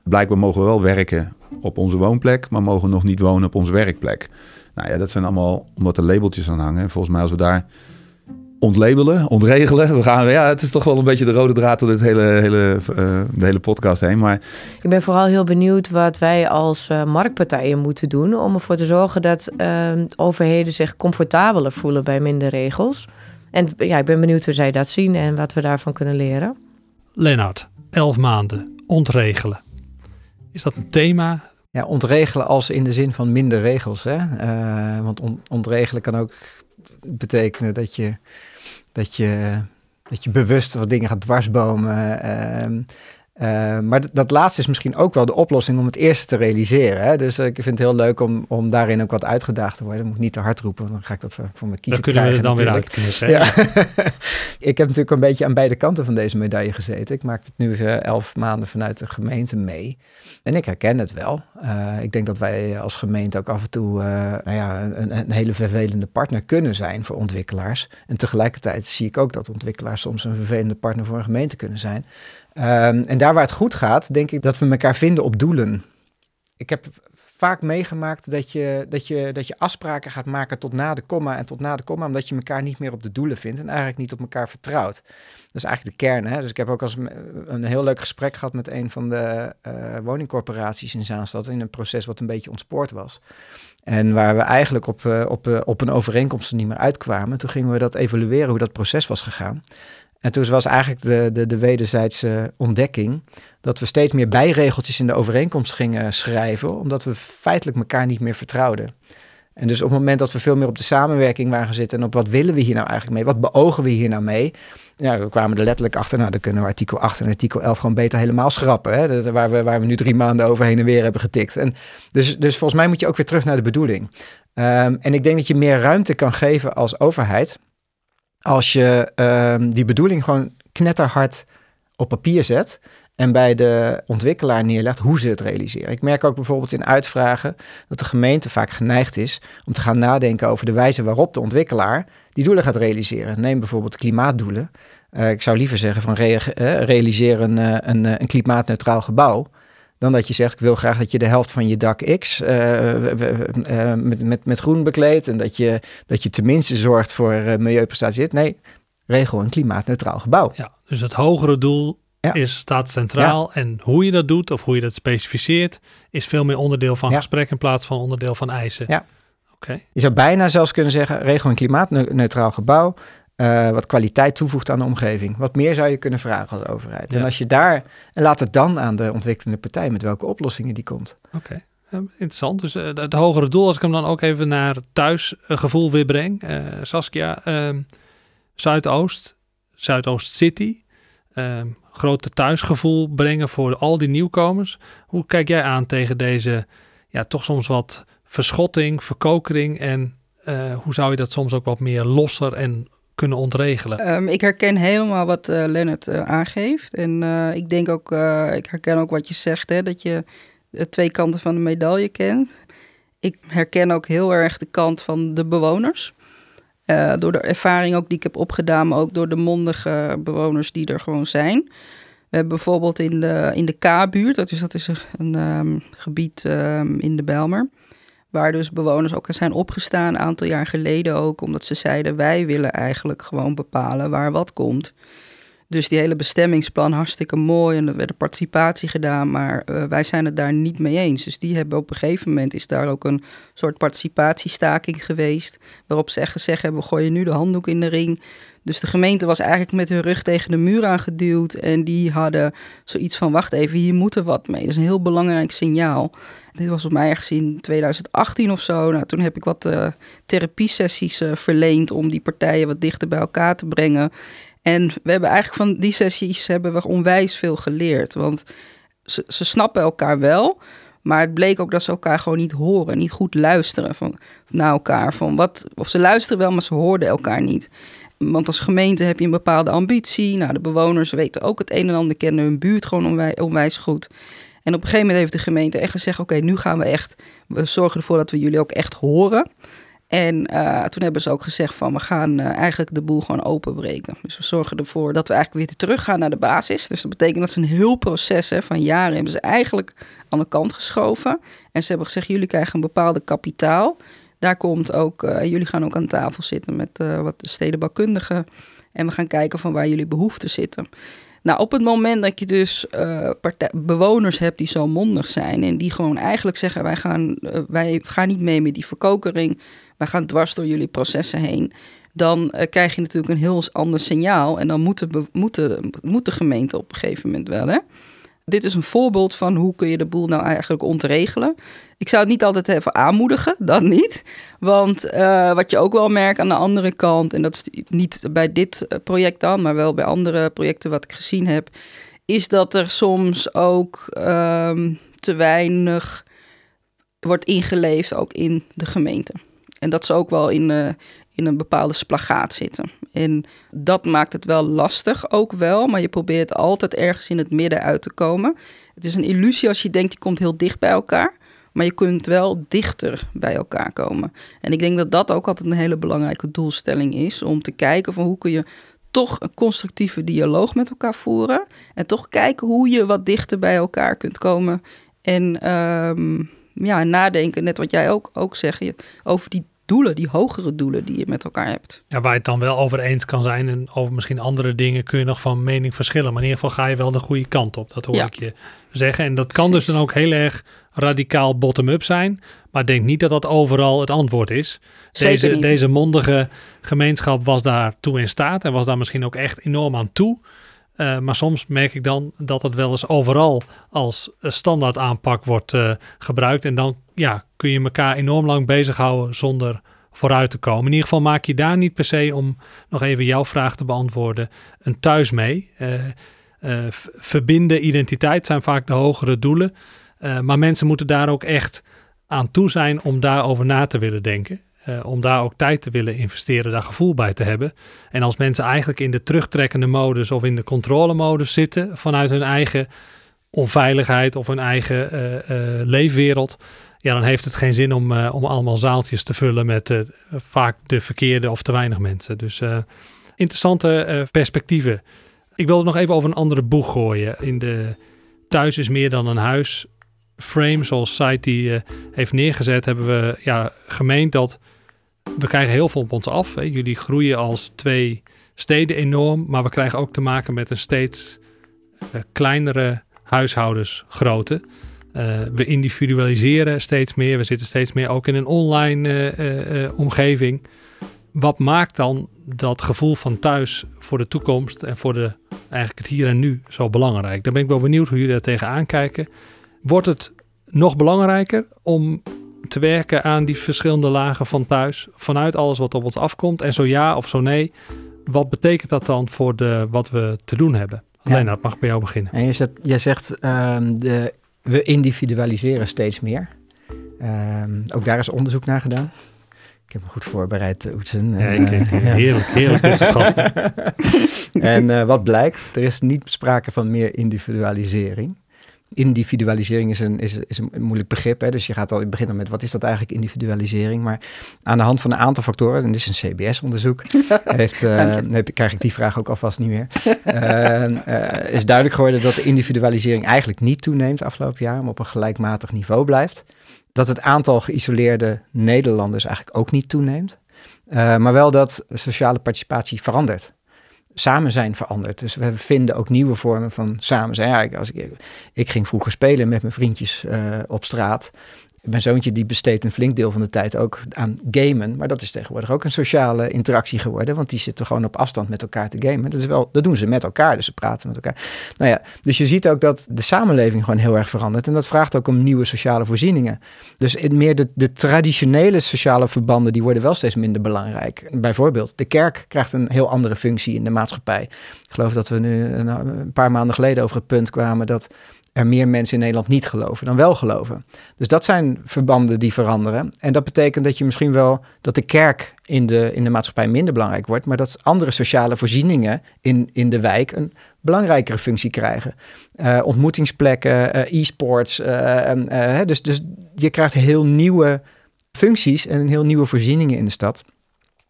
Blijkbaar mogen we wel werken op onze woonplek, maar mogen nog niet wonen op onze werkplek. Nou ja, dat zijn allemaal omdat er labeltjes aan hangen. volgens mij als we daar ontlabelen, ontregelen. We gaan, ja, het is toch wel een beetje de rode draad door dit hele, hele, uh, de hele podcast heen. Maar... Ik ben vooral heel benieuwd wat wij als uh, marktpartijen moeten doen om ervoor te zorgen dat uh, overheden zich comfortabeler voelen bij minder regels. En ja, ik ben benieuwd hoe zij dat zien en wat we daarvan kunnen leren. Lennart, elf maanden, ontregelen. Is dat een thema? Ja, ontregelen als in de zin van minder regels. Hè? want on ontregelen kan ook betekenen dat je dat je, dat je bewust wat dingen gaat dwarsbomen. Uh, uh, maar dat laatste is misschien ook wel de oplossing om het eerste te realiseren. Hè? Dus ik vind het heel leuk om, om daarin ook wat uitgedaagd te worden. Dan moet ik niet te hard roepen, dan ga ik dat voor mijn kiezen Dan kunnen we er dan natuurlijk. weer uit ja. ik heb natuurlijk een beetje aan beide kanten van deze medaille gezeten. Ik maak het nu elf maanden vanuit de gemeente mee. En ik herken het wel. Uh, ik denk dat wij als gemeente ook af en toe uh, nou ja, een, een, hele vervelende partner kunnen zijn voor ontwikkelaars. En tegelijkertijd zie ik ook dat ontwikkelaars soms een vervelende partner voor een gemeente kunnen zijn. Um, en daar waar het goed gaat, denk ik dat we elkaar vinden op doelen. Ik heb vaak meegemaakt dat je, dat, je, dat je afspraken gaat maken tot na de komma en tot na de komma, omdat je elkaar niet meer op de doelen vindt en eigenlijk niet op elkaar vertrouwt. Dat is eigenlijk de kern. Hè? Dus ik heb ook als een heel leuk gesprek gehad met een van de uh, woningcorporaties in Zaanstad in een proces wat een beetje ontspoord was. En waar we eigenlijk op, uh, op, uh, op een overeenkomst er niet meer uitkwamen. Toen gingen we dat evalueren hoe dat proces was gegaan. En toen was eigenlijk de, de, de wederzijdse ontdekking dat we steeds meer bijregeltjes in de overeenkomst gingen schrijven, omdat we feitelijk elkaar niet meer vertrouwden. En dus op het moment dat we veel meer op de samenwerking waren zitten en op wat willen we hier nou eigenlijk mee, wat beogen we hier nou mee, ja, we kwamen er letterlijk achter, nou dan kunnen we artikel 8 en artikel 11 gewoon beter helemaal schrappen, hè? Dat, waar, we, waar we nu drie maanden over heen en weer hebben getikt. En dus, dus volgens mij moet je ook weer terug naar de bedoeling. Um, en ik denk dat je meer ruimte kan geven als overheid als je um, die bedoeling gewoon knetterhard op papier zet en bij de ontwikkelaar neerlegt hoe ze het realiseren. Ik merk ook bijvoorbeeld in uitvragen dat de gemeente vaak geneigd is om te gaan nadenken over de wijze waarop de ontwikkelaar die doelen gaat realiseren. Neem bijvoorbeeld klimaatdoelen. Uh, ik zou liever zeggen van uh, realiseer een, uh, een, een klimaatneutraal gebouw dan dat je zegt, ik wil graag dat je de helft van je dak X uh, uh, met, met, met groen bekleedt. En dat je, dat je tenminste zorgt voor uh, milieuprestaties. Nee, regel een klimaatneutraal gebouw. Ja, dus het hogere doel ja. is, staat centraal. Ja. En hoe je dat doet of hoe je dat specificeert, is veel meer onderdeel van ja. gesprek in plaats van onderdeel van eisen. Ja. Okay. Je zou bijna zelfs kunnen zeggen, regel een klimaatneutraal gebouw. Uh, wat kwaliteit toevoegt aan de omgeving. Wat meer zou je kunnen vragen als overheid. Ja. En als je daar, en laat het dan aan de ontwikkelende partij met welke oplossingen die komt. Oké, okay. uh, interessant. Dus uh, het hogere doel, als ik hem dan ook even naar thuisgevoel weer breng. Saskia, ehm, Zuidoost, Zuidoost City. Ehm, grote thuisgevoel brengen voor al die nieuwkomers. Hoe kijk jij aan tegen deze, ja, toch soms wat verschotting, verkokering en eh, hoe zou je dat soms ook wat meer losser en kunnen ontregelen? Ehm, ik herken helemaal wat uh, Lennart uh, aangeeft. En ik denk ook, ik herken ook wat je zegt, hè, dat je de twee kanten van de medaille kent. Ik herken ook heel erg de kant van de bewoners. door de ervaring ook die ik heb opgedaan, maar ook door de mondige bewoners die er gewoon zijn. We hebben bijvoorbeeld in de, in de K-buurt, dat is, dat is een um, gebied um, in de Belmer, waar dus bewoners ook zijn opgestaan, een aantal jaar geleden ook, omdat ze zeiden wij willen eigenlijk gewoon bepalen waar wat komt. Dus die hele bestemmingsplan hartstikke mooi en er werd participatie gedaan, maar uh, wij zijn het daar niet mee eens. Dus die hebben op een gegeven moment is daar ook een soort participatiestaking geweest, waarop ze echt gezegd hebben, we gooien nu de handdoek in de ring. Dus de gemeente was eigenlijk met hun rug tegen de muur aangeduwd. En die hadden zoiets van: wacht even, hier moet er wat mee. Dat is een heel belangrijk signaal. Dit was op mij ergens in 2018 of zo. Nou, toen heb ik wat uh, therapiesessies uh, verleend om die partijen wat dichter bij elkaar te brengen. En we hebben eigenlijk van die sessies hebben we onwijs veel geleerd. Want ze, ze snappen elkaar wel. Maar het bleek ook dat ze elkaar gewoon niet horen, niet goed luisteren van, naar elkaar. Van wat, of ze luisteren wel, maar ze hoorden elkaar niet. Want als gemeente heb je een bepaalde ambitie. Nou, de bewoners weten ook het een en ander, kennen hun buurt gewoon onwij, onwijs goed. En op een gegeven moment heeft de gemeente echt gezegd: Oké, nu gaan we echt, we zorgen ervoor dat we jullie ook echt horen. En uh, toen hebben ze ook gezegd van we gaan uh, eigenlijk de boel gewoon openbreken. Dus we zorgen ervoor dat we eigenlijk weer teruggaan naar de basis. Dus dat betekent dat ze een heel proces hè, van jaren hebben ze eigenlijk aan de kant geschoven. En ze hebben gezegd jullie krijgen een bepaalde kapitaal. Daar komt ook, uh, jullie gaan ook aan tafel zitten met wat stedenbouwkundigen. En we gaan kijken van waar jullie behoeften zitten. Nou, op het moment dat je dus bewoners hebt die zo mondig zijn en die gewoon eigenlijk zeggen: wij gaan, wij gaan niet mee met die verkokering, wij gaan dwars door jullie processen heen. Dan krijg je natuurlijk een heel ander signaal. En dan moet de, moet, gemeente op een gegeven moment wel. Hè? Dit is een voorbeeld van hoe kun je de boel nou eigenlijk ontregelen. Ik zou het niet altijd even aanmoedigen, dat niet. Want uh, wat je ook wel merkt aan de andere kant, en dat is niet bij dit eh, project dan, maar wel bij andere projecten wat ik gezien heb, is dat er soms ook um, te weinig wordt ingeleefd, ook in de gemeente. En dat ze ook wel in, uh, in een bepaalde splagaat zitten. En dat maakt het wel lastig ook wel, maar je probeert altijd ergens in het midden uit te komen. Het is een illusie als je denkt je komt heel dicht bij elkaar, maar je kunt wel dichter bij elkaar komen. En ik denk dat dat ook altijd een hele belangrijke doelstelling is, om te kijken van hoe kun je toch een constructieve dialoog met elkaar voeren en toch kijken hoe je wat dichter bij elkaar kunt komen en um, ja, nadenken, net wat jij ook, ook zegt, over die doelen, die hogere doelen die je met elkaar hebt. Ja, waar je het dan wel over eens kan zijn en over misschien andere dingen kun je nog van mening verschillen. Maar in ieder geval ga je wel de goede kant op, dat hoor ik je zeggen. En dat kan dus dan ook heel erg radicaal bottom-up zijn. Maar denk niet dat dat overal het antwoord is. Deze, deze mondige gemeenschap was daartoe in staat en was daar misschien ook echt enorm aan toe. Uh, maar soms merk ik dan dat het wel eens overal als standaard aanpak wordt uh, gebruikt. En dan ja, kun je elkaar enorm lang bezighouden zonder vooruit te komen. In ieder geval maak je daar niet per se, om nog even jouw vraag te beantwoorden, een thuis mee. Uh, verbinden, identiteit zijn vaak de hogere doelen. maar mensen moeten daar ook echt aan toe zijn om daarover na te willen denken. Uh, om daar ook tijd te willen investeren, daar gevoel bij te hebben. En als mensen eigenlijk in de terugtrekkende modus of in de controlemodus zitten vanuit hun eigen onveiligheid of hun eigen uh, uh, leefwereld, ja, dan heeft het geen zin om, om allemaal zaaltjes te vullen met vaak de verkeerde of te weinig mensen. Dus interessante perspectieven. Ik wilde nog even over een andere boeg gooien. In de Thuis is meer dan een huis frame, zoals site die heeft neergezet, hebben we ja, gemeend dat we krijgen heel veel op ons af. Jullie groeien als twee steden enorm, maar we krijgen ook te maken met een steeds uh, kleinere huishoudensgrootte. Uh, we individualiseren steeds meer. We zitten steeds meer ook in een online uh, omgeving. Wat maakt dan dat gevoel van thuis voor de toekomst en voor de, eigenlijk het hier en nu zo belangrijk? Dan ben ik wel benieuwd hoe jullie daar tegenaan kijken. Wordt het nog belangrijker om te werken aan die verschillende lagen van thuis, vanuit alles wat op ons afkomt? En zo ja of zo nee, wat betekent dat dan voor de, wat we te doen hebben? Alleen, dat mag bij jou beginnen. En je zegt, je zegt um, de, we individualiseren steeds meer. Ehm, ook daar is onderzoek naar gedaan. Ik heb me goed voorbereid, Oetsen. Ja, ik, ik, heerlijk, heerlijk dit soort gasten. en uh, wat blijkt, er is niet sprake van meer individualisering individualisering is een, is, is een moeilijk begrip. Hè? Dus je gaat al dan met wat is dat eigenlijk individualisering. Maar aan de hand van een aantal factoren, en dit is een CBS-onderzoek, heeft, uh, krijg ik die vraag ook alvast niet meer. Uh, uh, is duidelijk geworden dat de individualisering eigenlijk niet toeneemt afgelopen jaar, maar op een gelijkmatig niveau blijft. Dat het aantal geïsoleerde Nederlanders eigenlijk ook niet toeneemt. maar wel dat sociale participatie verandert samen zijn veranderd. Dus we vinden ook nieuwe vormen van samen zijn. Ja, ik, als ik, ik ging vroeger spelen met mijn vriendjes uh, op straat. Mijn zoontje die besteedt een flink deel van de tijd ook aan gamen. Maar dat is tegenwoordig ook een sociale interactie geworden. Want die zitten gewoon op afstand met elkaar te gamen. Dat, is wel, dat doen ze met elkaar, dus ze praten met elkaar. Nou ja, dus je ziet ook dat de samenleving gewoon heel erg verandert. En dat vraagt ook om nieuwe sociale voorzieningen. Dus meer de, de traditionele sociale verbanden, die worden wel steeds minder belangrijk. Bijvoorbeeld, de kerk krijgt een heel andere functie in de maatschappij. Ik geloof dat we nu een paar maanden geleden over het punt kwamen dat er meer mensen in Nederland niet geloven dan wel geloven. Dus dat zijn verbanden die veranderen. En dat betekent dat je misschien wel dat de kerk in de, in de maatschappij minder belangrijk wordt, maar dat andere sociale voorzieningen in, in de wijk een belangrijkere functie krijgen. Uh, ontmoetingsplekken, uh, e-sports. Uh, dus, dus je krijgt heel nieuwe functies en heel nieuwe voorzieningen in de stad.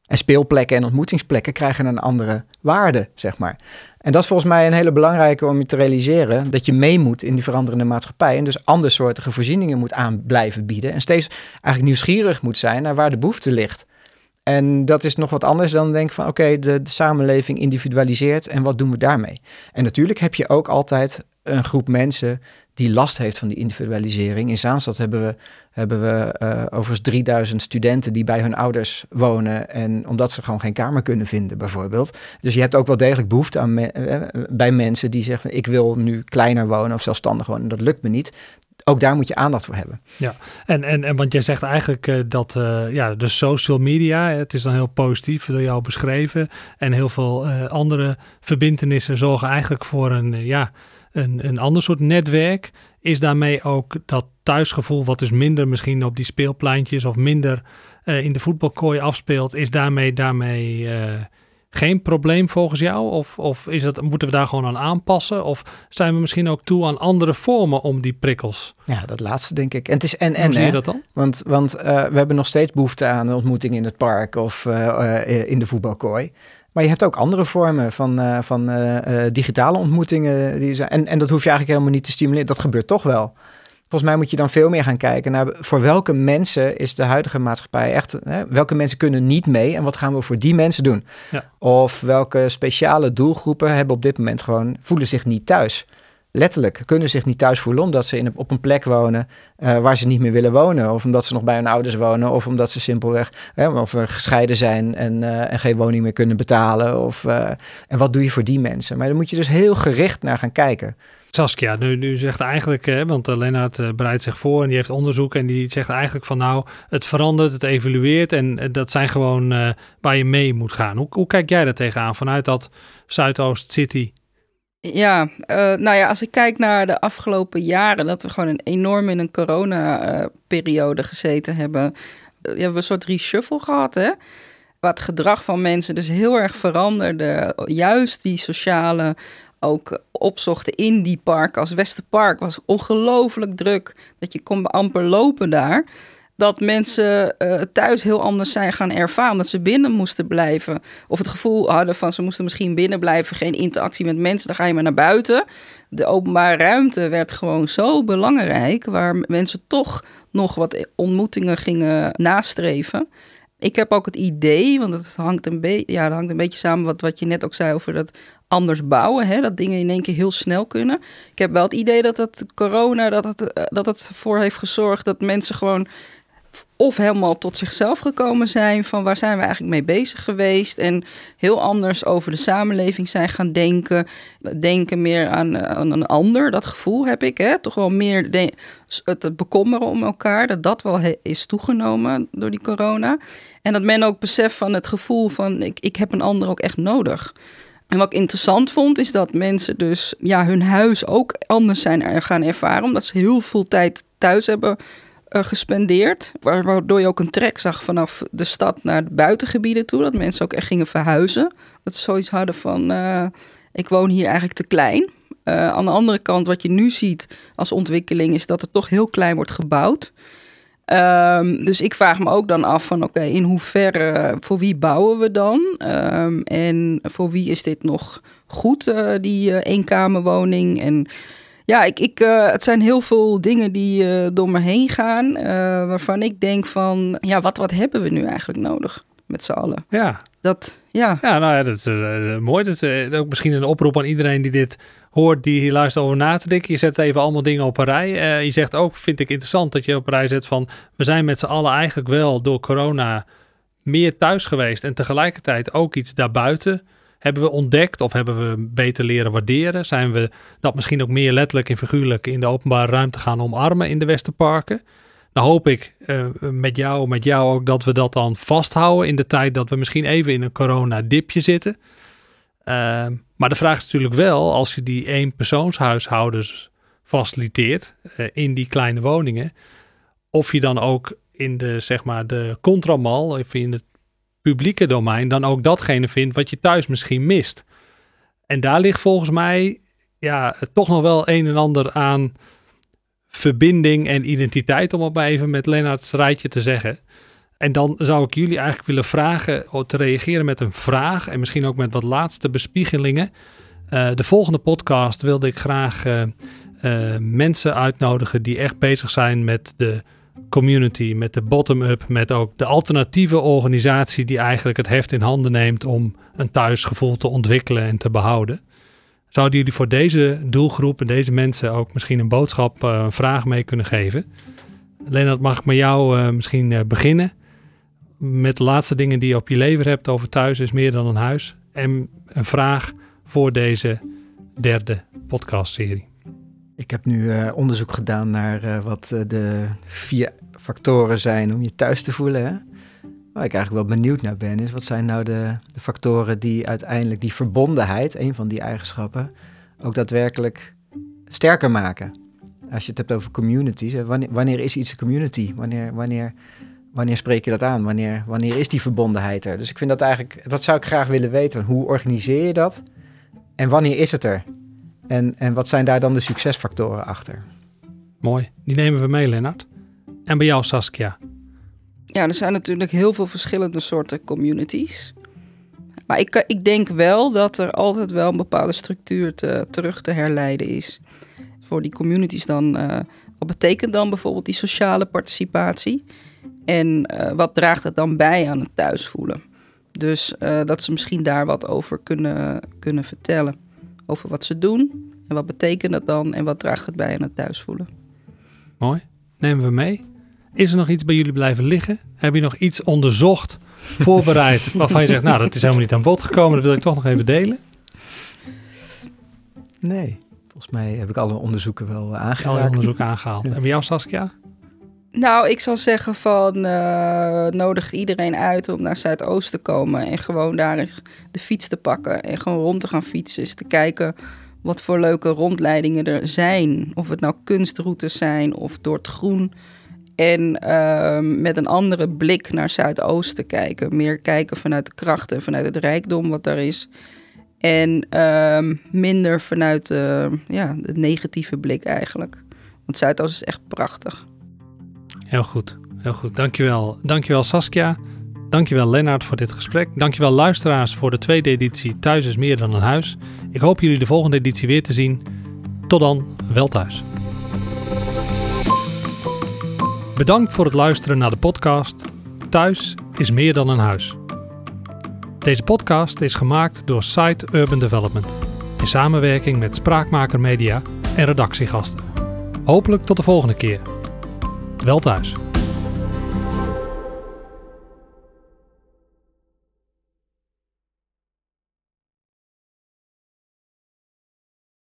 En speelplekken en ontmoetingsplekken krijgen een andere waarde, zeg maar. En dat is volgens mij een hele belangrijke om je te realiseren. Dat je mee moet in die veranderende maatschappij. En dus andersoortige voorzieningen moet aan blijven bieden. En steeds eigenlijk nieuwsgierig moet zijn naar waar de behoefte ligt. En dat is nog wat anders dan denken van oké, de, de, samenleving individualiseert en wat doen we daarmee? En natuurlijk heb je ook altijd een groep mensen die last heeft van die individualisering. In Zaanstad hebben we, hebben we uh, overigens 3000 studenten die bij hun ouders wonen. En omdat ze gewoon geen kamer kunnen vinden, bijvoorbeeld. Dus je hebt ook wel degelijk behoefte aan uh, bij mensen die zeggen: van, Ik wil nu kleiner wonen of zelfstandig wonen. Dat lukt me niet. Ook daar moet je aandacht voor hebben. Ja, en, en, en want jij zegt eigenlijk uh, dat ja, de social media, het is dan heel positief door jou beschreven. En heel veel andere verbindenissen zorgen eigenlijk voor een, ja, een, een ander soort netwerk. Is daarmee ook dat thuisgevoel, wat dus minder misschien op die speelpleintjes of minder uh, in de voetbalkooi afspeelt, is daarmee, daarmee uh, geen probleem volgens jou? Of, of is dat, moeten we daar gewoon aan aanpassen? Of zijn we misschien ook toe aan andere vormen om die prikkels? Ja, dat laatste denk ik. En het is en en. Hoe zie je dat dan? Want, want uh, we hebben nog steeds behoefte aan een ontmoeting in het park of in de voetbalkooi. Maar je hebt ook andere vormen van, uh, van digitale ontmoetingen. Die zijn, en, en dat hoef je eigenlijk helemaal niet te stimuleren. Dat gebeurt toch wel. Volgens mij moet je dan veel meer gaan kijken naar voor welke mensen is de huidige maatschappij echt. Hè, welke mensen kunnen niet mee en wat gaan we voor die mensen doen? Ja. Of welke speciale doelgroepen hebben op dit moment gewoon voelen zich niet thuis letterlijk kunnen zich niet thuis voelen omdat ze in, op een plek wonen uh, waar ze niet meer willen wonen. Of omdat ze nog bij hun ouders wonen. Of omdat ze simpelweg hè, of gescheiden zijn en, uh, en geen woning meer kunnen betalen. Of, uh, en wat doe je voor die mensen? Maar daar moet je dus heel gericht naar gaan kijken. Saskia, nu, nu zegt eigenlijk, hè, want uh, Lennart uh, bereidt zich voor en die heeft onderzoek en die zegt eigenlijk van nou, het verandert, het evolueert en uh, dat zijn gewoon waar je mee moet gaan. Hoe, hoe kijk jij daar tegenaan vanuit dat Zuidoost City ja, nou ja, als ik kijk naar de afgelopen jaren, dat we gewoon een enorm in een corona-periode gezeten hebben. We hebben een soort reshuffle gehad, hè? Waar het gedrag van mensen dus heel erg veranderde. Juist die sociale ook opzochten in die park. Als Westerpark was ongelooflijk druk. Dat je kon amper lopen daar dat mensen uh, thuis heel anders zijn gaan ervaren. Dat ze binnen moesten blijven. Of het gevoel hadden van ze moesten misschien binnen blijven. Geen interactie met mensen, dan ga je maar naar buiten. De openbare ruimte werd gewoon zo belangrijk. Waar mensen toch nog wat ontmoetingen gingen nastreven. Ik heb ook het idee, want het hangt een, beetje, ja, dat hangt een beetje samen wat, wat je net ook zei over dat anders bouwen. Hè? Dat dingen in één keer heel snel kunnen. Ik heb wel het idee dat het corona, dat het, eh, dat het voor heeft gezorgd dat mensen gewoon of helemaal tot zichzelf gekomen zijn van waar zijn we eigenlijk mee bezig geweest en heel anders over de samenleving zijn gaan denken, denken meer aan, aan een ander, dat gevoel heb ik, hè? toch wel meer de, het bekommeren om elkaar, dat dat wel is toegenomen door die corona en dat men ook beseft van het gevoel van ik, ik heb een ander ook echt nodig. En wat ik interessant vond, is dat mensen dus ja, hun huis ook anders zijn gaan ervaren. Omdat ze heel veel tijd thuis hebben eh, gespendeerd. wa- Waardoor je ook een trek zag vanaf de stad naar de buitengebieden toe. Dat mensen ook echt gingen verhuizen. Dat ze zoiets hadden van, eh, ik woon hier eigenlijk te klein. Eh, aan de andere kant, wat je nu ziet als ontwikkeling, is dat er toch heel klein wordt gebouwd. Ehm, dus ik vraag me ook dan af van, oké, in hoeverre, voor wie bouwen we dan? Ehm, en voor wie is dit nog goed, eh, die eh, eenkamerwoning? En ja, ik, ik, eh, het zijn heel veel dingen die door me heen gaan, waarvan ik denk van, ja, wat, wat hebben we nu eigenlijk nodig met z'n allen? Ja, Dat, ja, ja nou ja, dat is mooi. Dat is ook misschien een oproep aan iedereen die dit hoort, die hier luistert over na te denken. Je zet even allemaal dingen op een rij. Eh, je zegt ook, vind ik interessant, dat je op een rij zet van... we zijn met z'n allen eigenlijk wel door corona meer thuis geweest... en tegelijkertijd ook iets daarbuiten hebben we ontdekt... of hebben we beter leren waarderen. Zijn we dat misschien ook meer letterlijk en figuurlijk... in de openbare ruimte gaan omarmen in de Westerparken... Dan hoop ik eh, met jou, met jou ook dat we dat dan vasthouden in de tijd dat we misschien even in een corona-dipje zitten. Ehm, maar de vraag is natuurlijk wel, als je die eenpersoonshuishoudens faciliteert eh, in die kleine woningen, of je dan ook in de, zeg maar, de contramal, of in het publieke domein, dan ook datgene vindt wat je thuis misschien mist. En daar ligt volgens mij ja, toch nog wel een en ander aan verbinding en identiteit, om het maar even met Lennart's rijtje te zeggen. En dan zou ik jullie eigenlijk willen vragen om te reageren met een vraag en misschien ook met wat laatste bespiegelingen. Eh, de volgende podcast wilde ik graag eh, eh, mensen uitnodigen die echt bezig zijn met de community, met de bottom-up, met ook de alternatieve organisatie die eigenlijk het heft in handen neemt om een thuisgevoel te ontwikkelen en te behouden. Zouden jullie voor deze doelgroep en deze mensen ook misschien een boodschap, een vraag mee kunnen geven? Lennart, mag ik met jou misschien beginnen? Met de laatste dingen die je op je lever hebt over thuis is meer dan een huis. En een vraag voor deze derde podcastserie. Ik heb nu eh, onderzoek gedaan naar eh, wat eh, de vier factoren zijn om je thuis te voelen. Hè? Waar ik eigenlijk wel benieuwd naar ben, is wat zijn nou de, de factoren die uiteindelijk die verbondenheid, een van die eigenschappen, ook daadwerkelijk sterker maken. Als je het hebt over communities, wanneer, wanneer is iets een community? Wanneer, wanneer, wanneer spreek je dat aan? Wanneer, wanneer is die verbondenheid er? Dus ik vind dat eigenlijk, dat zou ik graag willen weten. Hoe organiseer je dat? En wanneer is het er? En, en wat zijn daar dan de succesfactoren achter? Mooi, die nemen we mee, Lennart. En bij jou, Saskia. Ja, er zijn natuurlijk heel veel verschillende soorten communities. Maar ik, ik denk wel dat er altijd wel een bepaalde structuur te, terug te herleiden is. Voor die communities dan, eh, wat betekent dan bijvoorbeeld die sociale participatie? En eh, wat draagt het dan bij aan het thuisvoelen? Dus eh, dat ze misschien daar wat over kunnen, kunnen vertellen. Over wat ze doen en wat betekent dat dan en wat draagt het bij aan het thuisvoelen. Mooi, nemen we mee. Is er nog iets bij jullie blijven liggen? Heb je nog iets onderzocht, voorbereid, waarvan je zegt, nou, dat is helemaal niet aan bod gekomen, dat wil ik toch nog even delen? Nee, volgens mij heb ik alle onderzoeken wel eh, Al je aangeraakt. onderzoek aangehaald. En bij jou, Saskia? Nou, ik zou zeggen van eh, nodig iedereen uit om naar Zuidoost te komen en gewoon daar de fiets te pakken en gewoon rond te gaan fietsen. Eens te kijken wat voor leuke rondleidingen er zijn. Of het nou kunstroutes zijn of door het groen. En ehm, met een andere blik naar Zuidoost te kijken. Meer kijken vanuit de krachten, vanuit het rijkdom wat daar is. En ehm, minder vanuit ja, de negatieve blik eigenlijk. Want Zuidoost is echt prachtig. Heel goed, heel goed. Dankjewel. Dankjewel Saskia. Dankjewel Lennart voor dit gesprek. Dankjewel luisteraars voor de tweede editie Thuis is meer dan een huis. Ik hoop jullie de volgende editie weer te zien. Tot dan, wel thuis. Bedankt voor het luisteren naar de podcast Thuis is meer dan een huis. Deze podcast is gemaakt door Site Urban Development in samenwerking met Spraakmaker Media en redactiegasten. Hopelijk tot de volgende keer wel thuis.